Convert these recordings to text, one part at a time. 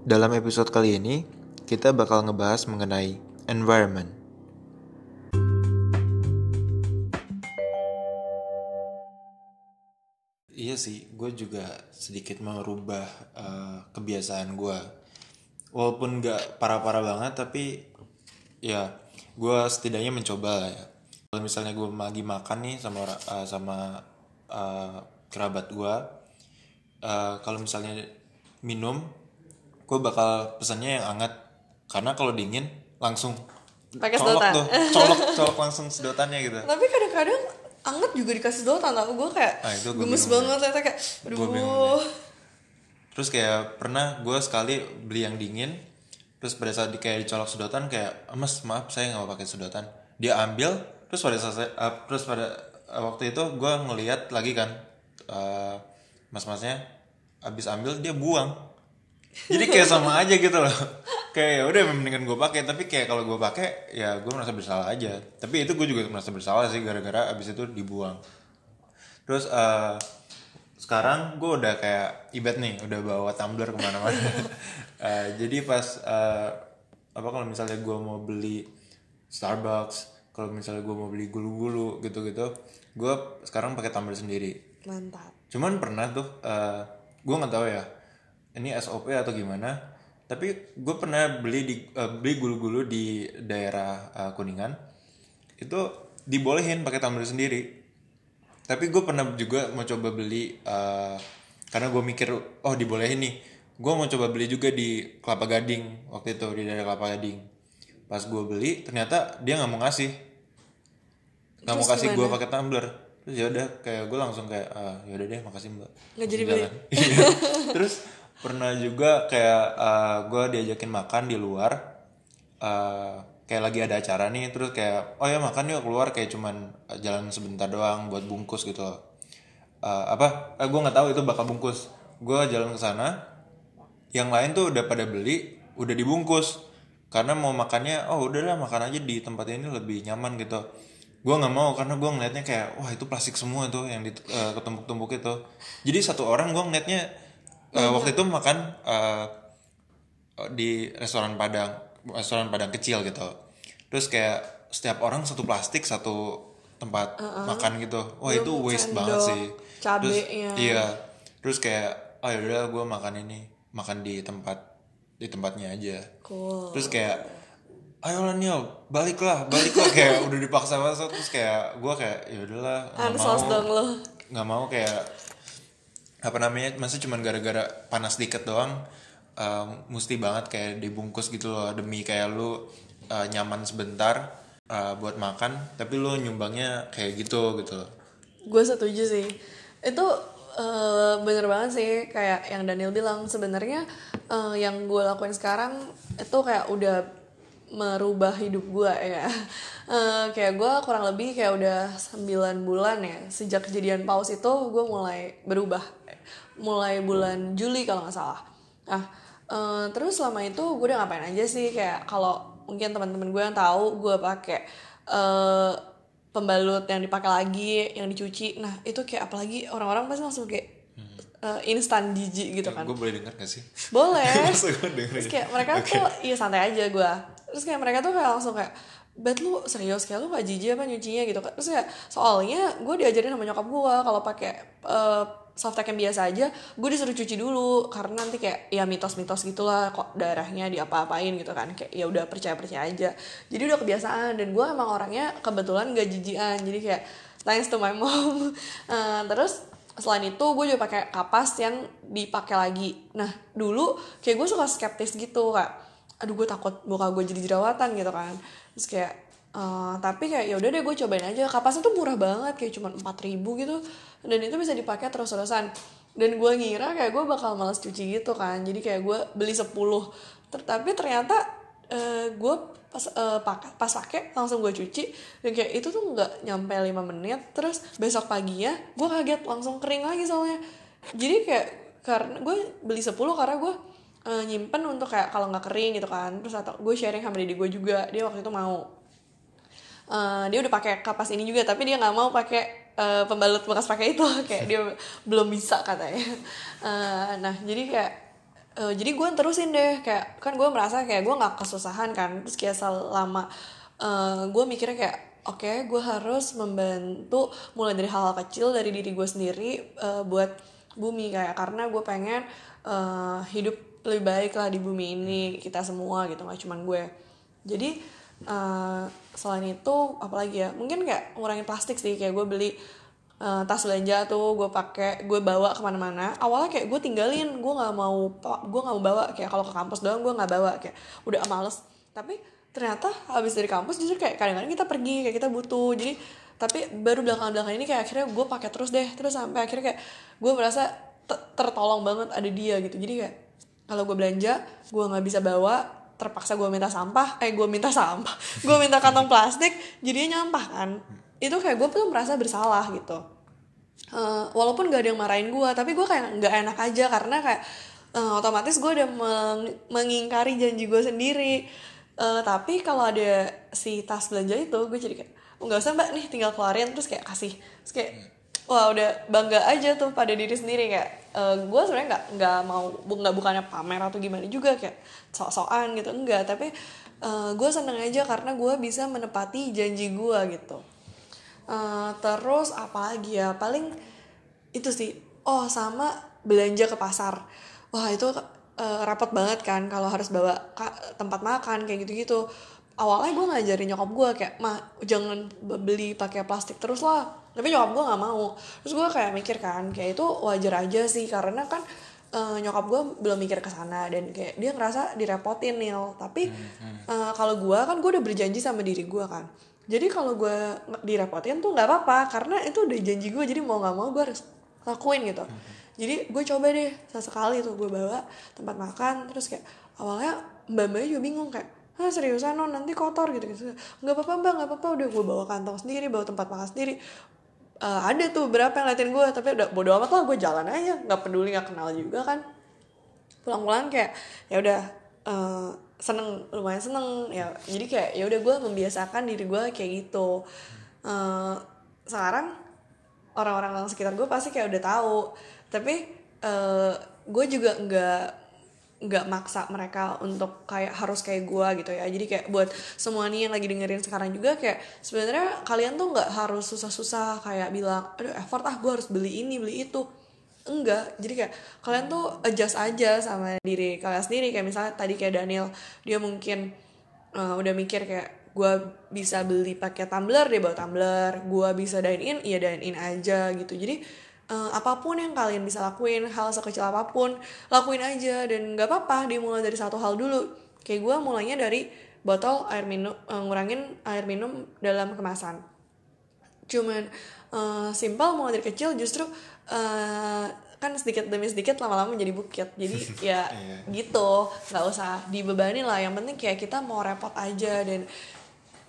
Dalam episode kali ini, kita bakal ngebahas mengenai environment. Iya sih, gue juga sedikit merubah eh, kebiasaan gue. Walaupun gak parah-parah banget, tapi ya gue setidaknya mencoba ya. Kalau misalnya gue lagi makan nih sama eh, sama eh, kerabat gue, eh, kalau misalnya minum, gue bakal pesannya yang hangat. Karena kalau dingin langsung Pakai colok sedotan. tuh, colok colok langsung sedotannya gitu. Tapi kadang-kadang anget juga dikasih sedotan tau gue kayak Ah, itu gua gemes banget ternyata kayak aduh Terus kayak pernah gue sekali beli yang dingin, terus pada saat di, kayak dicolok sedotan kayak, "Ah, mas maaf saya nggak mau pakai sedotan. Dia ambil, terus pada saat eh, terus pada eh, waktu itu gue ngeliat lagi kan, eh, mas-masnya abis ambil dia buang. Jadi kayak sama aja gitu loh. kayak ya udah mendingan gue pakai, tapi kayak kalau gue pakai ya gue merasa bersalah aja. Tapi itu gue juga merasa bersalah sih gara-gara abis itu dibuang. Terus eh, sekarang gue udah kayak ibet nih, udah bawa tumbler ke mana-mana. Eh, jadi pas eh, apa kalau misalnya gue mau beli Starbucks, kalau misalnya gue mau beli gulu-gulu gitu-gitu, gue sekarang pakai tumbler sendiri. mantap Cuman pernah tuh, uh, gue nggak tahu ya, ini SOP atau gimana. Tapi gue pernah beli di eh, beli gulu-gulu di daerah eh, kuningan, itu dibolehin pakai tumbler sendiri. Tapi gue pernah juga mau coba beli eh, karena gue mikir oh dibolehin nih. Gue mau coba beli juga di Kelapa Gading waktu itu di daerah Kelapa Gading. Pas gue beli ternyata dia nggak mau ngasih, nggak mau kasih gue pakai tumbler. Terus ya udah kayak gue langsung kayak ah, ya udah deh makasih mbak. Nggak jadi beli? Iya. Terus pernah juga kayak gue diajakin makan di luar. eh, kayak lagi ada acara nih terus kayak oh ya makan yuk keluar kayak cuman eh, jalan sebentar doang buat bungkus gitu loh. Eh, apa eh, gue nggak tahu itu bakal bungkus gue jalan ke sana yang lain tuh udah pada beli udah dibungkus karena mau makannya oh udahlah makan aja di tempat ini lebih nyaman gitu gue nggak mau karena gue ngeliatnya kayak wah itu plastik semua tuh yang di eh, ketumpuk-tumpuk itu jadi satu orang gue ngeliatnya eh, waktu itu makan eh, di restoran Padang restoran Padang kecil gitu. Terus kayak setiap orang satu plastik satu tempat makan gitu. Wah itu waste sendok, banget sih. Terus iya. Terus kayak oh yaudah gue makan ini makan di tempat di tempatnya aja. Cool. Terus kayak ayolah Nio baliklah baliklah. Kayak udah dipaksa banget terus kayak gue kayak ya udahlah nggak mau. nggak mau kayak apa namanya? Masa cuman gara-gara panas dikit doang eh, mesti banget kayak dibungkus gitu loh demi kayak lu eh, nyaman sebentar eh, buat makan tapi lu nyumbangnya kayak gitu gitu loh. Gue setuju sih. Itu eh, bener banget sih kayak yang Daniel bilang. Sebenarnya eh, yang gue lakuin sekarang itu kayak udah merubah hidup gue ya. Eh, kayak gue kurang lebih kayak udah 9 bulan ya. Sejak kejadian paus itu gue mulai berubah mulai bulan Juli kalau nggak salah. Nah eh, terus selama itu gue udah ngapain aja sih? Kayak kalau mungkin teman-teman gue yang tahu gue pakai eh, pembalut yang dipakai lagi yang dicuci. Nah itu kayak apalagi orang-orang pasti langsung kayak eh, instan jijik gitu kan. gue boleh denger gak sih? Boleh. Terus ya? kayak mereka tuh iya santai aja gue terus kayak mereka tuh kayak langsung kayak Bet lu serius? Kayak lu gak jijik apa nyucinya? gitu kan. Terus kayak soalnya gue diajarin sama nyokap gue kalau pakai eh, softtek yang biasa aja gue disuruh cuci dulu. Karena nanti kayak ya mitos-mitos gitulah kok darahnya diapa-apain gitu kan. Kayak ya udah percaya-percaya aja. Jadi udah kebiasaan. Dan gue emang orangnya kebetulan gak jijian. Jadi kayak thanks to my mom. Eh, terus selain itu gue juga pakai kapas yang dipakai lagi. Nah dulu kayak gue suka skeptis gitu kak. Aduh gue takut muka gue jadi jerawatan gitu kan. Terus kayak eh, tapi kayak ya udah deh gue cobain aja. Kapasnya tuh murah banget kayak cuma 4000 gitu. Dan itu bisa dipakai terus-terusan. Dan gue ngira kayak gue bakal males cuci gitu kan. Jadi kayak gue beli 10 Ter- tapi ternyata eh, gue pas eh, pakai pas pakai langsung gue cuci. Dan kayak itu tuh nggak nyampe 5 menit. Terus besok paginya gue kaget langsung kering lagi soalnya. Jadi kayak karena gue beli 10 karena gue nyimpen untuk kayak kalau nggak kering gitu kan. Terus atau gue sharing sama didi gue juga. Dia waktu itu mau Eh, dia udah pakai kapas ini juga tapi dia nggak mau pakai eh, pembalut bekas pakai itu. Kayak dia belum bisa katanya. Eh, nah jadi kayak eh, jadi gue terusin deh. Kayak kan gue merasa kayak gue nggak kesusahan kan. Terus kayak selama eh, gue mikirnya kayak oke gue harus membantu mulai dari hal-hal kecil dari diri gue sendiri eh, buat bumi. Kayak karena gue pengen eh, hidup lebih baik lah di bumi ini kita semua gitu nggak cuman gue. Jadi selain itu apalagi ya mungkin kayak ngurangin plastik sih kayak gue beli eh, tas belanja tuh gue pakai gue bawa ke mana-mana. Awalnya kayak gue tinggalin gue nggak mau gue nggak mau bawa kayak kalau ke kampus doang gue nggak bawa kayak udah males. Tapi ternyata habis dari kampus justru kayak kadang-kadang kita pergi kayak kita butuh. Jadi tapi baru belakang-belakang ini kayak akhirnya gue pakai terus deh. Terus sampai akhirnya kayak gue merasa te- tertolong banget ada dia gitu. Jadi kayak kalau gue belanja gue nggak bisa bawa terpaksa gue minta sampah eh gue minta sampah gue minta kantong plastik jadinya nyampah kan? Itu kayak gue tuh merasa bersalah gitu. Eh, walaupun gak ada yang marahin gue tapi gue kayak nggak enak aja karena kayak eh, otomatis gue udah meng- mengingkari janji gue sendiri. Eh, tapi kalau ada si tas belanja itu gue jadi kayak "Oh, nggak usah mbak nih tinggal keluarin terus kayak kasih terus kayak wah udah bangga aja tuh pada diri sendiri kayak eh, gue sebenarnya nggak nggak mau nggak bukannya pamer atau gimana juga kayak sok-sokan gitu enggak. Tapi eh, gue seneng aja karena gue bisa menepati janji gue gitu. Eh, terus apa lagi ya? Paling itu sih. Oh sama belanja ke pasar. Wah itu eh, repot banget kan kalau harus bawa tempat makan kayak gitu-gitu. Awalnya gue ngajarin nyokap gue kayak mah jangan be- beli pakai plastik terus lah tapi nyokap gue nggak mau. Terus gue kayak mikir kan kayak itu wajar aja sih karena kan eh, nyokap gue belum mikir ke sana dan kayak dia ngerasa direpotin nil. Tapi eh, kalau gue kan gue udah berjanji sama diri gue kan. Jadi kalau gue direpotin tuh nggak apa-apa karena itu udah janji gue jadi mau nggak mau gue harus lakuin gitu. Jadi gue coba deh sesekali tuh gue bawa tempat makan terus kayak awalnya mbak mbaknya juga bingung kayak ah seriusan non nanti kotor gitu gitu nggak apa-apa mbak nggak apa-apa udah gue bawa kantong sendiri bawa tempat makan sendiri Eh, ada tuh berapa yang ngeliatin gue tapi udah bodo amat lah gue jalan aja. Nggak peduli nggak kenal juga kan. Pulang-pulang kayak ya udah eh, seneng lumayan seneng. Ya jadi kayak ya udah gue membiasakan diri gue kayak gitu. Eh, sekarang orang-orang sekitar gue pasti kayak udah tahu. Tapi eh, gue juga nggak nggak maksa mereka untuk kayak harus kayak gue gitu ya. Jadi kayak buat semua nih yang lagi dengerin sekarang juga kayak sebenarnya kalian tuh nggak harus susah-susah kayak bilang aduh effort ah gue harus beli ini beli itu. Enggak. Jadi kayak kalian tuh adjust aja sama diri kalian sendiri. Kayak misalnya tadi kayak Daniel dia mungkin uh, udah mikir kayak gue bisa beli pakai tumbler dia bawa tumbler. Gue bisa dine in ya dine in aja gitu. Jadi uh, apa pun yang kalian bisa lakuin hal sekecil apa pun lakuin aja. Dan nggak apa-apa dimulai dari satu hal dulu. Kayak gue mulainya dari botol air minum uh, ngurangin air minum dalam kemasan. Cuman uh, simpel mulai dari kecil justru uh, kan sedikit demi sedikit lama-lama menjadi bukit. Jadi ya gitu nggak usah dibebani lah. Yang penting kayak kita mau repot aja dan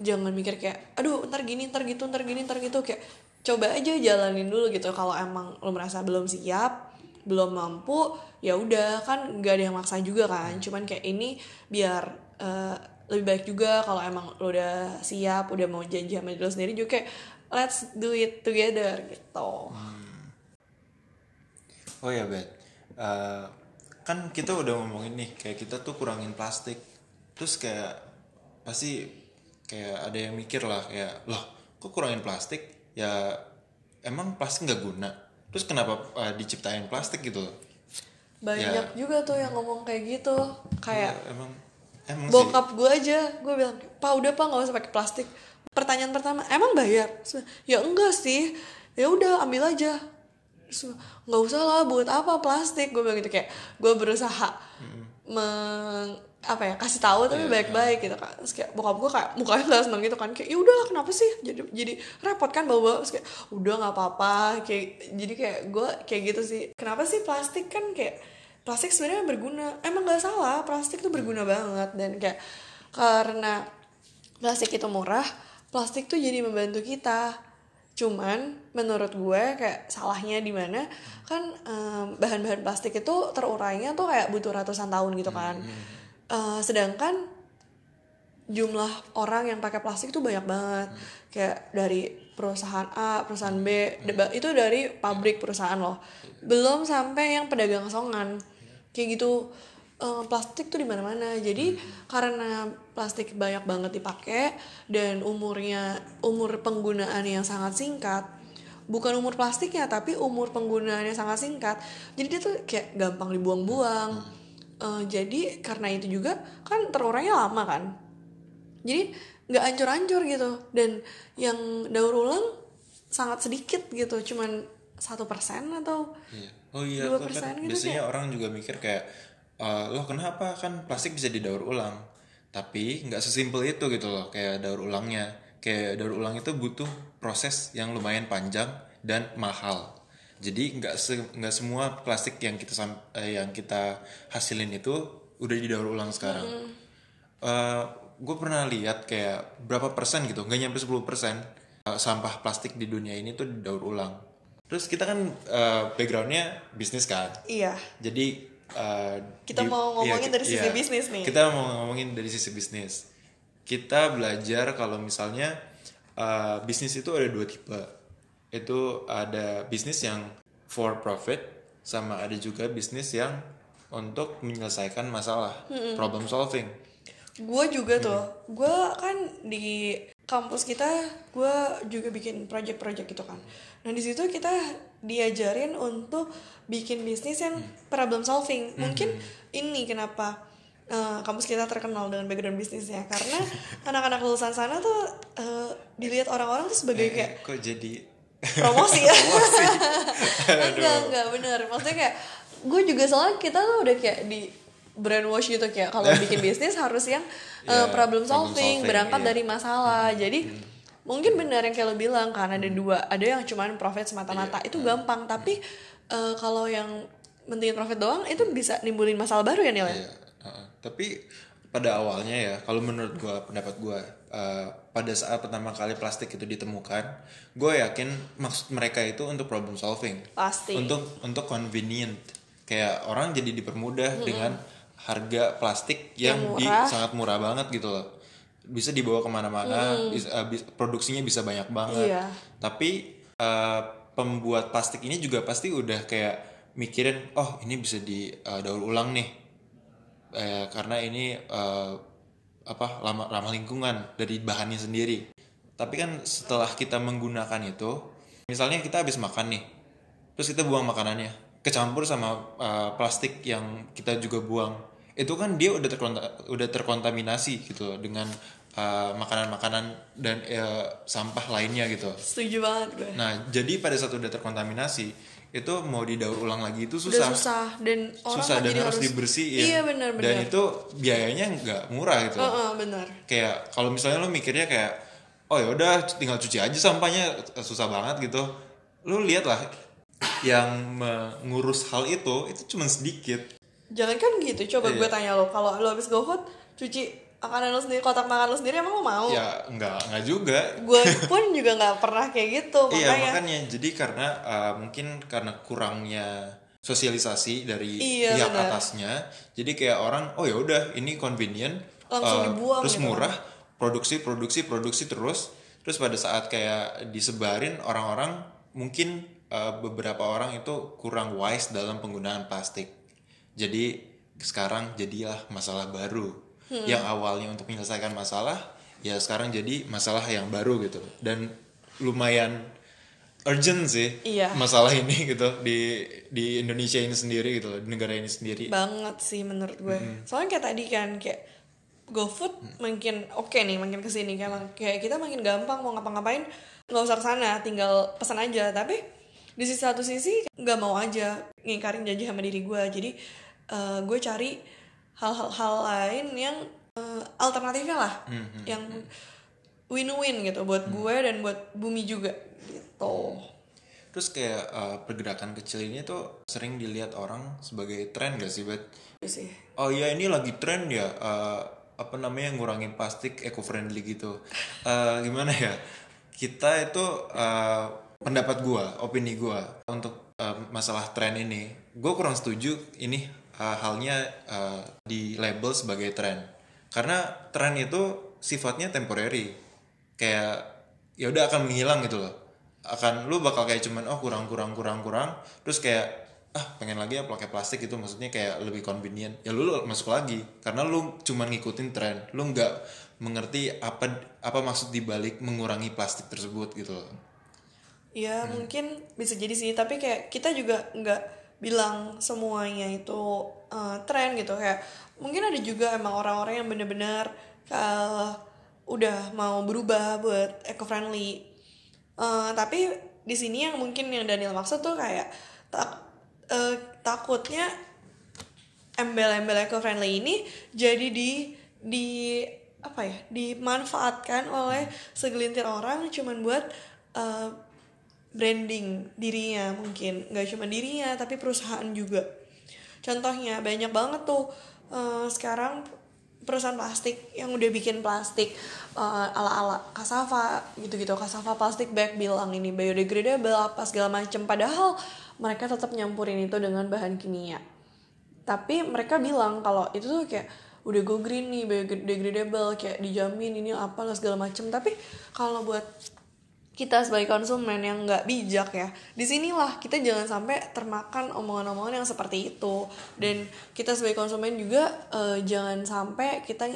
jangan mikir kayak aduh ntar gini ntar gitu ntar gini ntar gitu. Kayak coba aja jalanin dulu gitu. Kalau emang lo merasa belum siap belum mampu ya udah. Kan nggak ada yang maksa juga kan. Cuman kayak ini biar eh, lebih baik juga kalau emang lo udah siap udah mau janji sama diri lo sendiri juga kayak let's do it together gitu. Oh ya Bet, Eh, kan kita udah ngomongin nih kayak kita tuh kurangin plastik, terus kayak pasti kayak ada yang mikir lah kayak loh kok kurangin plastik ya emang plastik nggak guna, terus kenapa eh, diciptain plastik gitu? Loh? banyak juga tuh yang ngomong kayak gitu. Kayak Ya, emang emang bokap gue aja gue bilang pak udah pak nggak usah pakai plastik. Pertanyaan pertama emang bayar? Ya enggak sih. Ya udah ambil aja. Nggak usah lah buat apa plastik? Gue bilang gitu kayak gue berusaha meng apa ya kasih tahu tapi baik-baik gitu kan. Terus kayak bokap gue kayak mukanya nggak seneng gitu kan. Kayak ya udahlah kenapa sih? Jadi jadi repot kan bawa terus kayak udah nggak apa-apa. Kayak jadi kayak gue kayak gitu sih. Kenapa sih plastik kan kayak plastik sebenarnya berguna. Emang nggak salah plastik tuh berguna banget. Dan kayak karena plastik itu murah plastik tuh jadi membantu kita. Cuman menurut gue kayak salahnya di mana? Kan em, bahan-bahan plastik itu terurainya tuh kayak butuh ratusan tahun gitu kan Eh, sedangkan jumlah orang yang pakai plastik tuh banyak banget kayak dari perusahaan A perusahaan B deba- itu dari pabrik perusahaan loh belum sampai yang pedagang songan kayak gitu eh, plastik tuh di mana-mana. Jadi karena plastik banyak banget dipakai dan umurnya umur penggunaan yang sangat singkat. Bukan umur plastiknya tapi umur penggunaannya sangat singkat. Jadi dia tuh kayak gampang dibuang-buang. Eh, jadi karena itu juga kan terurainya lama kan. Jadi nggak ancur-ancur gitu. Dan yang daur ulang sangat sedikit gitu, cuman satu persen atau Iya. Oh iya, Dua persen kan gitu biasanya orang juga mikir kayak "Eh, loh kenapa? Kan plastik bisa didaur ulang. Tapi nggak sesimpel itu gitu loh kayak daur ulangnya. Kayak daur ulang itu butuh proses yang lumayan panjang dan mahal jadi nggak se- nggak semua plastik yang kita eh, yang kita hasilin itu udah didaur ulang sekarang gue pernah lihat kayak berapa persen gitu nggak nyampe 10 persen eh, sampah plastik di dunia ini tuh didaur ulang terus kita kan eh, backgroundnya bisnis kan iya jadi uh, Kita mau ngomongin ki- dari sisi bisnis nih. Kita mau ngomongin dari sisi bisnis. Kita belajar kalau misalnya uh, bisnis itu ada dua tipe. Itu ada bisnis yang for profit sama ada juga bisnis yang untuk menyelesaikan masalah, problem solving. gue juga tuh gue kan di kampus kita gue juga bikin project-project gitu kan. Nah di situ kita diajarin untuk bikin bisnis yang problem solving. Mungkin ini kenapa eh, kampus kita terkenal dengan background bisnisnya. Karena anak-anak lulusan sana tuh eh, dilihat orang-orang tuh sebagai kayak Eh, kok jadi promosi. Ya enggak enggak bener. Maksudnya kayak gue juga soalnya kita tuh udah kayak di brainwash gitu kayak kalau bikin bisnis harus yang uh, Ya, problem problem solving, solving, berangkat iya. dari masalah. Jadi mungkin benar yang kayak lo bilang kan ada dua ada yang cuman profit semata-mata itu gampang. Tapi uh, kalau yang mentingin profit doang itu bisa nimbulin masalah baru ya Nil ya? Iya, uh-uh. tapi pada awalnya ya, kalau menurut gua pendapat gua uh, pada saat pertama kali plastik itu ditemukan, gue yakin maksud mereka itu untuk problem solving, pasti. Untuk untuk convenient, kayak orang jadi dipermudah dengan harga plastik yang, Yang di murah. sangat murah banget gitu loh, bisa dibawa ke mana-mana, bisa- uh, bis- produksinya bisa banyak banget, Iya. tapi uh, pembuat plastik ini juga pasti udah kayak mikirin, oh ini bisa di uh, daur ulang nih eh, karena ini eh, apa lama ramah lingkungan dari bahannya sendiri. Tapi kan setelah kita menggunakan itu, misalnya kita habis makan nih, terus kita buang makanannya, kecampur sama eh, plastik yang kita juga buang, itu kan dia udah terkonta- udah terkontaminasi gitu dengan eh, makanan-makanan dan eh, sampah lainnya gitu. setuju banget gue Nah, jadi pada saat udah terkontaminasi, itu mau didaur ulang lagi itu udah susah. susah dan orang susah dan jadi harus, dibersihin. Iya benar dan benar. itu biayanya nggak murah gitu. Heeh, benar. Kayak kalau misalnya lo mikirnya kayak oh ya udah tinggal cuci aja sampahnya. Susah banget gitu. Lo lihat lah yang mengurus hal itu itu cuma sedikit. Jangan kan gitu, coba gue Iya. tanya lo, kalau lo habis GoFood, cuci makanan lo sendiri, kotak makan lo sendiri, emang lo mau? ya nggak nggak juga Gue pun juga nggak pernah kayak gitu, iya makanya. makanya jadi karena eh, mungkin karena kurangnya sosialisasi dari Iya, pihak benar. atasnya jadi kayak orang oh ya udah ini convenient Langsung eh, dibuang terus gitu. murah produksi produksi produksi terus terus pada saat kayak disebarin orang-orang mungkin eh, beberapa orang itu kurang wise dalam penggunaan plastik jadi sekarang jadilah masalah baru Hmm. yang awalnya untuk menyelesaikan masalah ya sekarang jadi masalah yang baru gitu dan lumayan urgent sih Iya. masalah ini gitu di di Indonesia ini sendiri gitu di negara ini sendiri Banget sih menurut gue. Soalnya kayak tadi kan, kayak GoFood makin oke nih, makin ke sini kayak, kayak kita makin gampang mau ngapa-ngapain nggak usah ke sana, tinggal pesan aja. Tapi di sisi satu sisi nggak mau aja ngingkarin janji sama diri gue. Jadi eh, gue cari hal-hal lain yang eh, alternatifnya lah, yang win-win gitu buat gue dan buat bumi juga gitu. terus kayak uh, pergerakan kecil ini tuh sering dilihat orang sebagai tren gak sih bet? Itu sih. oh ya ini lagi tren ya uh, apa namanya ngurangin plastik eco friendly gitu. Uh, gimana ya? Kita itu uh, pendapat gua opini gua untuk uh, masalah tren ini gue kurang setuju ini uh, halnya uh, di label sebagai tren. Karena tren itu sifatnya temporary. Kayak ya udah akan menghilang gitu loh. Akan lu bakal kayak cuman oh kurang kurang kurang kurang. Terus kayak ah pengen lagi ya pakai plastik itu maksudnya kayak lebih convenient. Ya lu, lu masuk lagi. Karena lu cuman ngikutin tren. Lu nggak mengerti apa apa maksud dibalik mengurangi plastik tersebut gitu loh. Ya mungkin bisa jadi sih, tapi kayak kita juga nggak bilang semuanya itu uh, tren gitu kayak mungkin ada juga emang orang-orang yang bener-bener uh, udah mau berubah buat eco friendly. tapi di sini yang mungkin yang Daniel maksud tuh kayak tak uh, takutnya embel-embel eco friendly ini jadi di di apa ya dimanfaatkan oleh segelintir orang cuman buat uh, branding dirinya mungkin. Nggak cuma dirinya tapi perusahaan juga. Contohnya banyak banget tuh uh, sekarang perusahaan plastik yang udah bikin plastik uh, ala-ala kasava gitu-gitu. Kasava plastik bag bilang ini biodegradable apa segala macem. Padahal mereka tetap nyampurin itu dengan bahan kimia. Tapi mereka bilang kalau itu tuh kayak udah go green nih biodegradable kayak dijamin ini apa segala macem. Tapi kalau buat kita sebagai konsumen yang nggak bijak ya di sinilah kita jangan sampai termakan omongan-omongan yang seperti itu. Dan kita sebagai konsumen juga uh, jangan sampai kita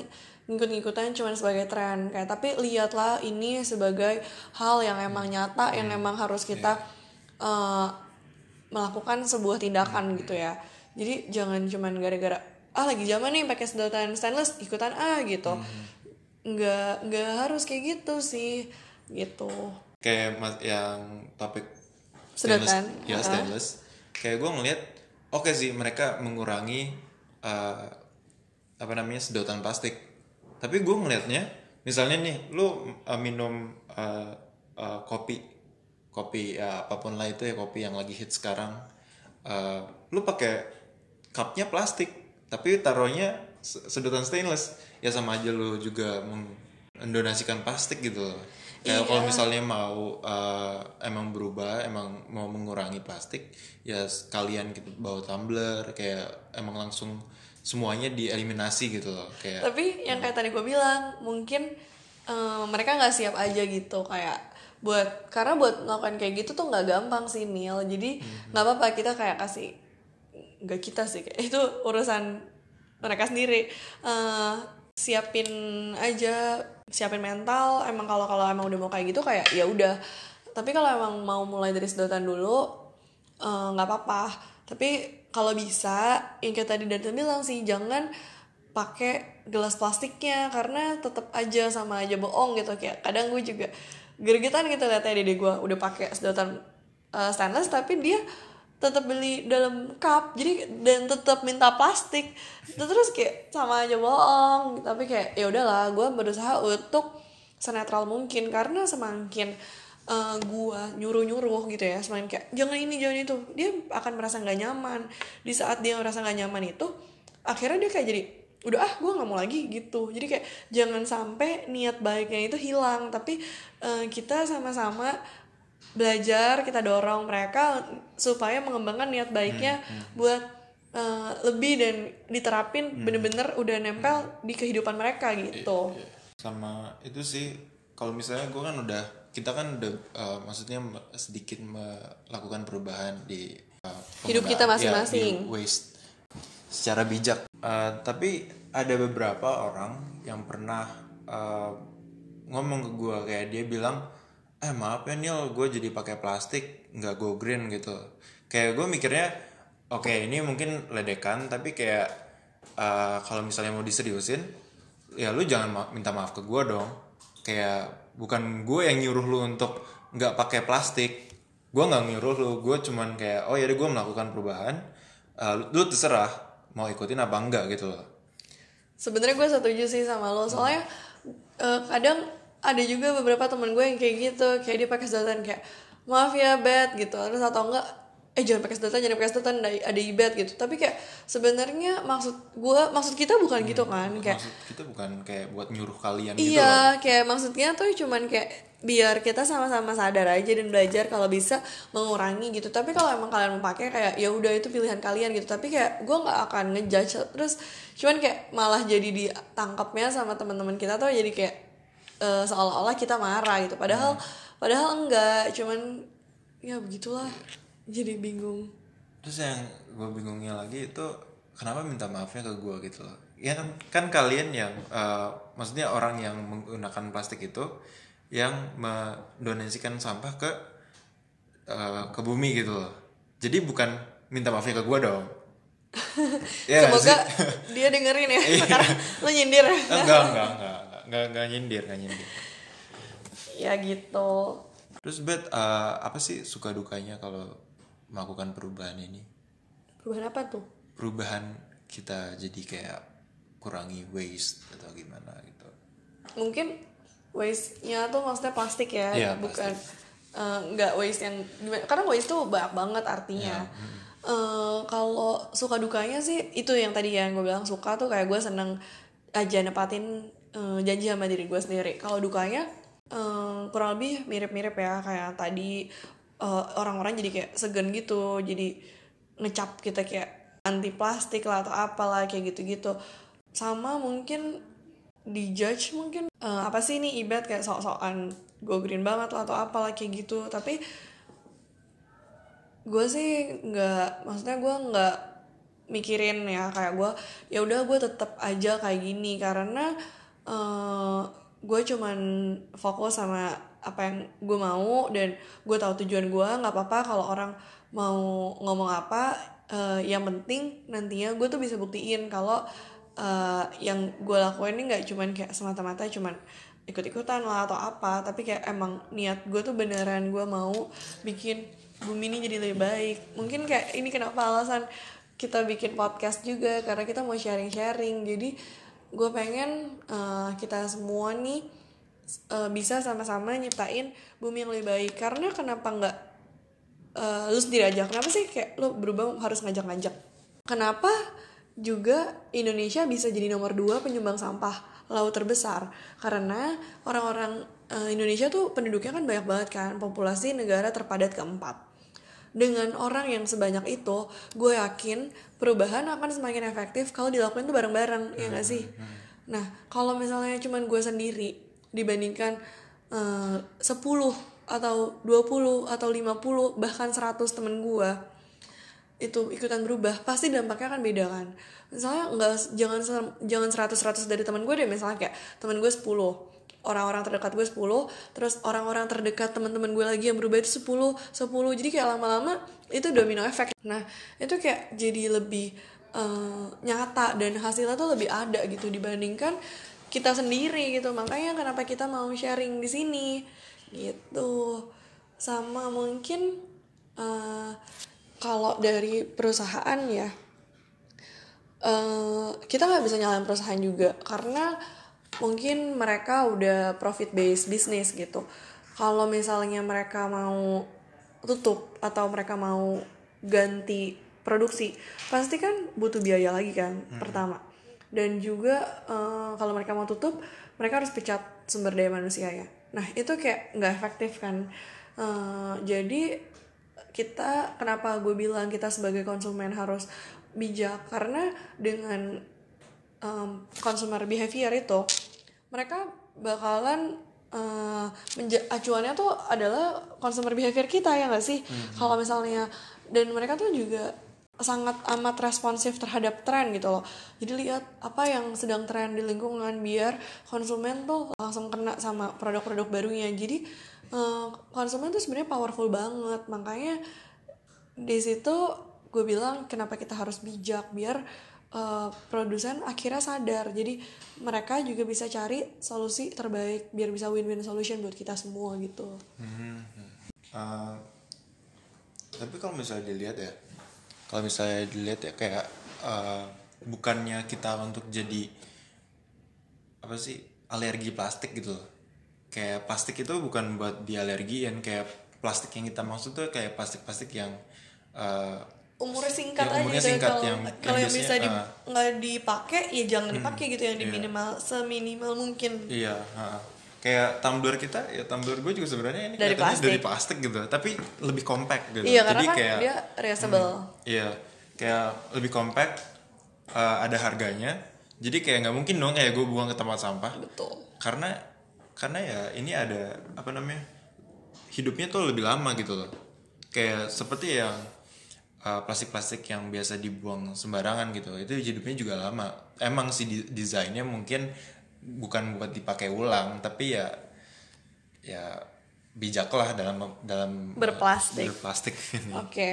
ngikut-ngikutan cuma sebagai tren. Kayak tapi lihatlah ini sebagai hal yang emang nyata yang hmm. emang harus kita uh, melakukan sebuah tindakan gitu ya. Jadi jangan cuman gara-gara ah lagi zaman nih pakai sedotan stainless ikutan ah gitu. Hmm. nggak nggak harus kayak gitu sih gitu kayak yang topik sedotan ya stainless. Kayak gue ngeliat oke okay sih mereka mengurangi uh, apa namanya sedotan plastik. Tapi gue ngelihatnya misalnya nih lu uh, minum uh, uh, kopi kopi ya apa pun lah itu ya kopi yang lagi hit sekarang uh, lu pakai cupnya plastik tapi taruhnya sedotan stainless. Ya sama aja lu juga mendonasikan plastik gitu loh kayak iya. kalau misalnya mau uh, emang berubah emang mau mengurangi plastik ya kalian gitu bawa tumbler kayak emang langsung semuanya dieliminasi gitu loh kayak tapi yang kayak tadi gue bilang mungkin um, mereka nggak siap aja gitu kayak buat karena buat melakukan kayak gitu tuh nggak gampang sih Neil jadi mhm. nggak mm-hmm. apa-apa kita kayak kasih nggak kita sih kayak itu urusan mereka sendiri uh, siapin aja siapin mental emang kalau kalau emang udah mau kayak gitu kayak ya udah. Tapi kalau emang mau mulai dari sedotan dulu eh, nggak uh, apa-apa. Tapi kalau bisa yang kayak tadi dari bilang sih jangan pakai gelas plastiknya karena tetap aja sama aja bohong gitu. Kayak kadang gue juga gergetan gitu liatnya dede gue udah pakai sedotan uh, stainless tapi dia tetap beli dalam cup jadi dan tetap minta plastik. Terus kayak sama aja bohong tapi kayak ya udahlah gue berusaha untuk senetral mungkin karena semakin uh, eh, gue nyuruh nyuruh gitu ya semakin kayak jangan ini jangan itu. Dia akan merasa nggak nyaman. Di saat dia merasa nggak nyaman itu akhirnya dia kayak jadi udah ah gue nggak mau lagi gitu. Jadi kayak jangan sampai niat baiknya itu hilang. Tapi uh, kita sama-sama belajar kita dorong mereka supaya mengembangkan niat baiknya hmm, hmm. buat uh, lebih dan diterapin hmm. bener-bener udah nempel hmm. di kehidupan mereka gitu iya, iya. sama itu sih kalau misalnya gue kan udah kita kan udah uh, maksudnya sedikit melakukan perubahan di uh, hidup kita masing-masing ya, waste secara bijak uh, tapi ada beberapa orang yang pernah uh, ngomong ke gue kayak dia bilang eh maaf ya Neil gue jadi pakai plastik nggak go green gitu. Kayak gue mikirnya oke okay, ini mungkin ledekan tapi kayak uh, kalau misalnya mau diseriusin ya lu jangan ma minta maaf ke gue dong. Kayak bukan gue yang nyuruh lu untuk nggak pakai plastik. Gue nggak nyuruh lu gue cuman kayak oh ya gue melakukan perubahan uh, lu terserah mau ikutin apa enggak gitu loh. Sebenarnya gue setuju sih sama lo. Soalnya hmm. uh, kadang ada juga beberapa temen gue yang kayak gitu kayak dia pakai sedotan kayak maaf ya bed gitu. Terus atau enggak eh jangan pakai sedotan jangan pakai sedotan ada, ada ibet gitu. Tapi kayak sebenarnya maksud gue maksud kita bukan gitu hmm, gitu kan kayak maksud kita bukan kayak buat nyuruh kalian iya, gitu iya kayak maksudnya tuh cuman kayak biar kita sama-sama sadar aja dan belajar kalau bisa mengurangi gitu. Tapi kalau emang kalian mau pakai kayak ya udah itu pilihan kalian gitu. Tapi kayak gue nggak akan ngejudge. Terus cuman kayak malah jadi ditangkapnya sama teman-teman kita tuh jadi kayak uh, seolah-olah kita marah gitu. Padahal hmm. padahal enggak. Cuman ya begitulah. Jadi bingung. Terus yang gue bingungnya lagi itu kenapa minta maafnya ke gue gitu loh. Ya kan kan kalian yang eh, maksudnya orang yang menggunakan plastik itu yang mendonasikan sampah ke eh, ke bumi gitu loh. Jadi bukan minta maafnya ke gue dong. Ya Semoga dia dengerin ya sekarang lu nyindir. Enggak enggak enggak enggak enggak enggak nyindir enggak nyindir. Ya gitu. Terus bet eh, apa sih suka dukanya kalau melakukan perubahan ini? Perubahan apa tuh? Perubahan kita jadi kayak kurangi waste atau gimana gitu. Mungkin waste-nya tuh maksudnya plastik ya Iya, bukan eh, nggak waste yang gimana. Karena waste tuh banyak banget artinya. Eh, kalau suka dukanya sih itu yang tadi yang gue bilang suka tuh kayak gue seneng aja nepatin eh, janji sama diri gue sendiri. Kalau dukanya eh, kurang lebih mirip-mirip ya kayak tadi eh, orang-orang jadi kayak segan gitu jadi ngecap kita kayak anti plastik lah atau apalah kayak gitu-gitu. Sama mungkin dijudge mungkin eh, apa sih ini ibet kayak sok-sokan go green banget lah atau apalah kayak gitu. Tapi gue sih nggak maksudnya gue nggak mikirin ya kayak gue ya udah gue tetap aja kayak gini. Karena eh gue cuman fokus sama apa yang gue mau dan gue tahu tujuan gue nggak apa-apa kalau orang mau ngomong apa eh, yang penting nantinya gue tuh bisa buktiin kalau eh, yang gue lakuin ini nggak cuman kayak semata-mata cuman ikut-ikutan lah atau apa tapi kayak emang niat gue tuh beneran gue mau bikin bumi ini jadi lebih baik. Mungkin kayak ini kenapa alasan kita bikin podcast juga karena kita mau sharing-sharing. Jadi gue pengen eh, kita semua nih eh, bisa sama-sama nyiptain bumi yang lebih baik. Karena kenapa nggak eh, lu sendiri aja? Kenapa sih kayak lu berubah harus ngajak-ngajak? Kenapa juga Indonesia bisa jadi nomor dua penyumbang sampah laut terbesar? Karena orang-orang eh, Indonesia tuh penduduknya kan banyak banget kan populasi negara terpadat keempat dengan orang yang sebanyak itu gue yakin perubahan akan semakin efektif kalau dilakukan tuh bareng-bareng ya gak sih? nah kalau misalnya cuman gue sendiri dibandingkan eh, 10 atau 20 atau 50 bahkan 100 temen gue itu ikutan berubah pasti dampaknya kan beda kan? Misalnya nggak jangan jangan 100 100 dari teman gue deh misalnya kayak teman gue 10 orang-orang terdekat gue 10 terus orang-orang terdekat teman-teman gue lagi yang berubah itu 10 10 jadi kayak lama-lama itu domino effect. Nah itu kayak jadi lebih eh, nyata dan hasilnya tuh lebih ada gitu dibandingkan kita sendiri gitu. Makanya kenapa kita mau sharing di sini gitu. Sama mungkin eh, kalau dari perusahaan ya eh kita nggak bisa nyalain perusahaan juga karena mungkin mereka udah profit based business gitu. Kalau misalnya mereka mau tutup atau mereka mau ganti produksi pasti kan butuh biaya lagi kan pertama. Dan juga eh, kalau mereka mau tutup mereka harus pecat sumber daya manusia ya. Nah itu kayak nggak efektif kan. Eh, jadi kita kenapa gue bilang kita sebagai konsumen harus bijak? Karena dengan um, consumer behavior itu mereka bakalan uh, acuannya tuh adalah consumer behavior kita ya nggak sih? Kalau misalnya dan mereka tuh juga sangat amat responsif terhadap tren gitu loh. Jadi lihat apa yang sedang tren di lingkungan biar konsumen tuh langsung kena sama produk-produk barunya. Jadi eh, konsumen tuh sebenarnya powerful banget. Makanya di situ gue bilang kenapa kita harus bijak biar eh, produsen akhirnya sadar. Jadi mereka juga bisa cari solusi terbaik biar bisa win-win solution buat kita semua gitu. Uh, tapi kalau misalnya dilihat ya kalau misalnya dilihat ya kayak uh, bukannya kita untuk jadi apa sih alergi plastik gitu loh. Kayak plastik itu bukan buat dialergiin kayak plastik yang kita maksud tuh kayak plastik-plastik yang uh, umurnya singkat Ya, umurnya aja gitu singkat kalau yang- kalau yang yang bisa di ah. nggak dipakai ya jangan dipakai gitu yang di iya. minimal seminimal mungkin Iya, ha. kayak tumbler kita ya tumbler gue juga sebenarnya ini Dari plastik. dari plastik gitu, tapi lebih compact gitu. iya karena Jadi kan kayak dia reusable iya, kayak lebih compact, uh, ada harganya. Jadi kayak nggak mungkin dong kayak gue buang ke tempat sampah. betul Karena karena ya ini ada apa namanya hidupnya tuh lebih lama gitu loh. Kayak seperti yang uh, plastik-plastik yang biasa dibuang sembarangan gitu itu hidupnya juga lama emang sih desainnya mungkin bukan buat dipakai ulang tapi ya ya bijaklah dalam dalam Berplastik. berplastik ini oke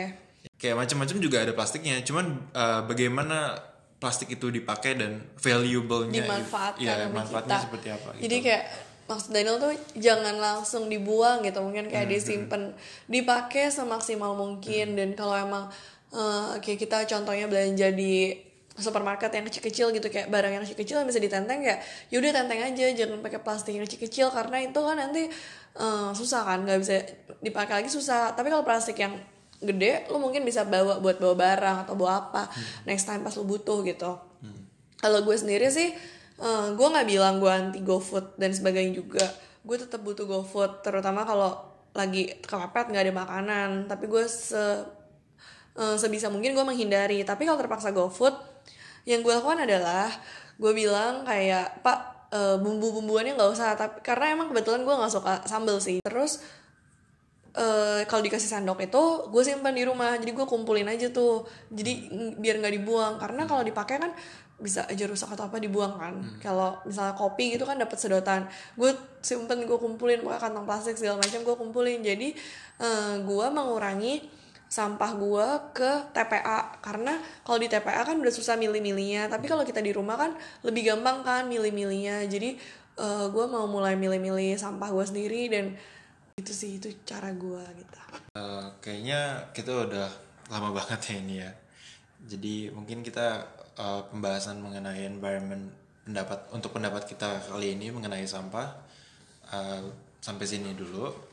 kayak macam-macam juga ada plastiknya cuman uh, bagaimana plastik itu dipakai dan valuable-nya dimanfaatkan ya, manfaatnya kita. seperti apa gitu. Jadi kayak maksud Daniel tuh jangan langsung dibuang gitu, mungkin kayak Hmm, disimpan, dipakai semaksimal mungkin. Dan kalau emang eh, kayak kita contohnya belanja di supermarket yang kecil-kecil gitu kayak barang yang kecil-kecil yang bisa ditenteng ya yaudah tenteng aja jangan pakai plastik yang kecil-kecil. Karena itu kan nanti eh, susah kan nggak bisa dipakai lagi susah. Tapi kalau plastik yang gede lu mungkin bisa bawa buat bawa barang atau bawa apa next time pas lu butuh gitu. Kalau gue sendiri sih eh, gue nggak bilang gue anti GoFood dan sebagainya juga. Gue tetap butuh GoFood terutama kalau lagi kepepet nggak ada makanan. Tapi gue se eh, sebisa mungkin gue menghindari. Tapi kalau terpaksa GoFood yang gue lakukan adalah gue bilang kayak pak eh, bumbu-bumbuannya nggak usah. Tapi karena emang kebetulan gue nggak suka sambel sih. Terus eh kalau dikasih sendok itu gue simpan di rumah. Jadi gue kumpulin aja tuh. Jadi biar nggak dibuang. Karena kalau dipakai kan bisa aja rusak atau apa dibuang kan. Kalau misalnya kopi gitu kan dapat sedotan. Gue simpen gue kumpulin pakai kantong plastik segala macam gue kumpulin. Jadi eh, gue mengurangi sampah gue ke TPA karena kalau di TPA kan udah susah milih-milihnya. Tapi kalau kita di rumah kan lebih gampang kan milih-milihnya. Jadi eh, gue mau mulai milih-milih sampah gue sendiri dan itu sih itu cara gue gitu. Eh, kayaknya kita udah lama banget ya ini ya. Jadi mungkin kita eh, pembahasan mengenai environment pendapat untuk pendapat kita kali ini mengenai sampah eh, sampai sini dulu.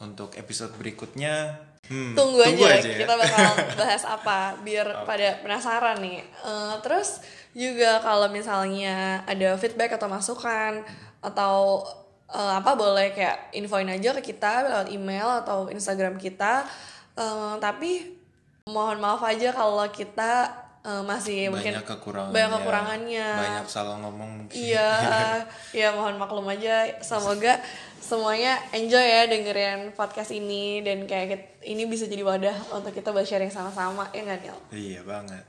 Untuk episode berikutnya hmm, tunggu, aja, ya. kita bakal bahas apa biar pada penasaran nih Eh, terus juga kalau misalnya ada feedback atau masukan atau eh, apa boleh kayak infoin aja ke kita lewat email atau instagram kita Eh, tapi mohon maaf aja kalau kita eh, masih mungkin banyak kekurangannya. banyak kekurangannya. Banyak salah ngomong mungkin. Iya, ya mohon maklum aja. Semoga semuanya enjoy ya dengerin podcast ini dan kayak ini bisa jadi wadah untuk kita buat sharing sama-sama ya nggak Nil? Iya banget.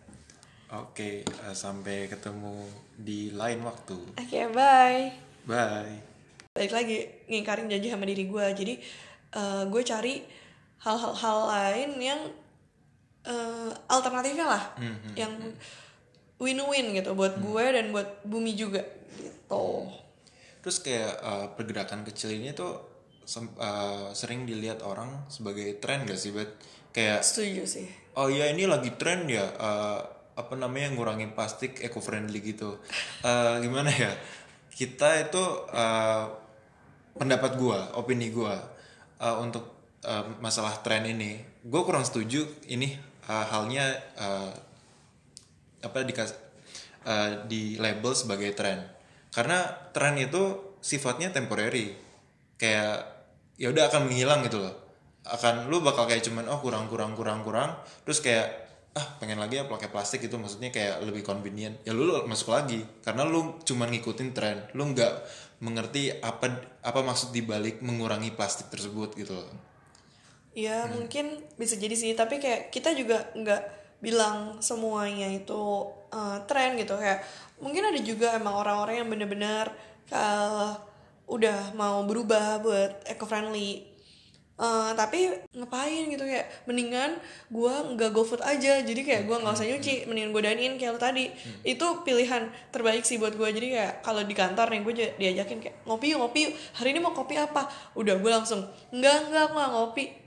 Oke, eh, sampai ketemu di lain waktu. Oke, bye. Bye. Balik lagi ngingkarin janji sama diri gue. Jadi eh, gue cari hal-hal hal lain yang eh, alternatifnya lah, yang win-win gitu buat gue dan buat bumi juga gitu. Terus kayak uh, pergerakan kecil ini tuh sem- uh, sering dilihat orang sebagai tren gak sih, Bet? Kayak Setuju sih. oh ya ini lagi tren ya uh, apa namanya ngurangin plastik eco friendly gitu. Uh, gimana ya? Kita itu uh, pendapat gua, opini gua uh, untuk uh, masalah tren ini, gua kurang setuju ini uh, halnya uh, apa dikas uh, di label sebagai tren. Karena tren itu sifatnya temporary. Kayak ya udah akan menghilang gitu loh. Akan lu bakal kayak cuman oh kurang kurang kurang kurang. Terus kayak ah pengen lagi ya pakai plastik itu maksudnya kayak lebih convenient. Ya lu, lu masuk lagi. Karena lu cuman ngikutin tren. Lu nggak mengerti apa apa maksud dibalik mengurangi plastik tersebut gitu loh Ya mungkin bisa jadi sih, tapi kayak kita juga nggak bilang semuanya itu uh, tren gitu. Kayak mungkin ada juga emang orang-orang yang bener-bener uh, udah mau berubah buat eco friendly Uh, tapi ngapain gitu kayak mendingan gua nggak go food aja. Jadi kayak gua nggak usah nyuci mendingan gue dine-in kayak lo tadi. Itu pilihan terbaik sih buat gue jadi kayak kalau di kantor nih gue diajakin kayak ngopi yuk ngopi yuk hari ini mau kopi apa? Udah gue langsung enggak aku nggak ngopi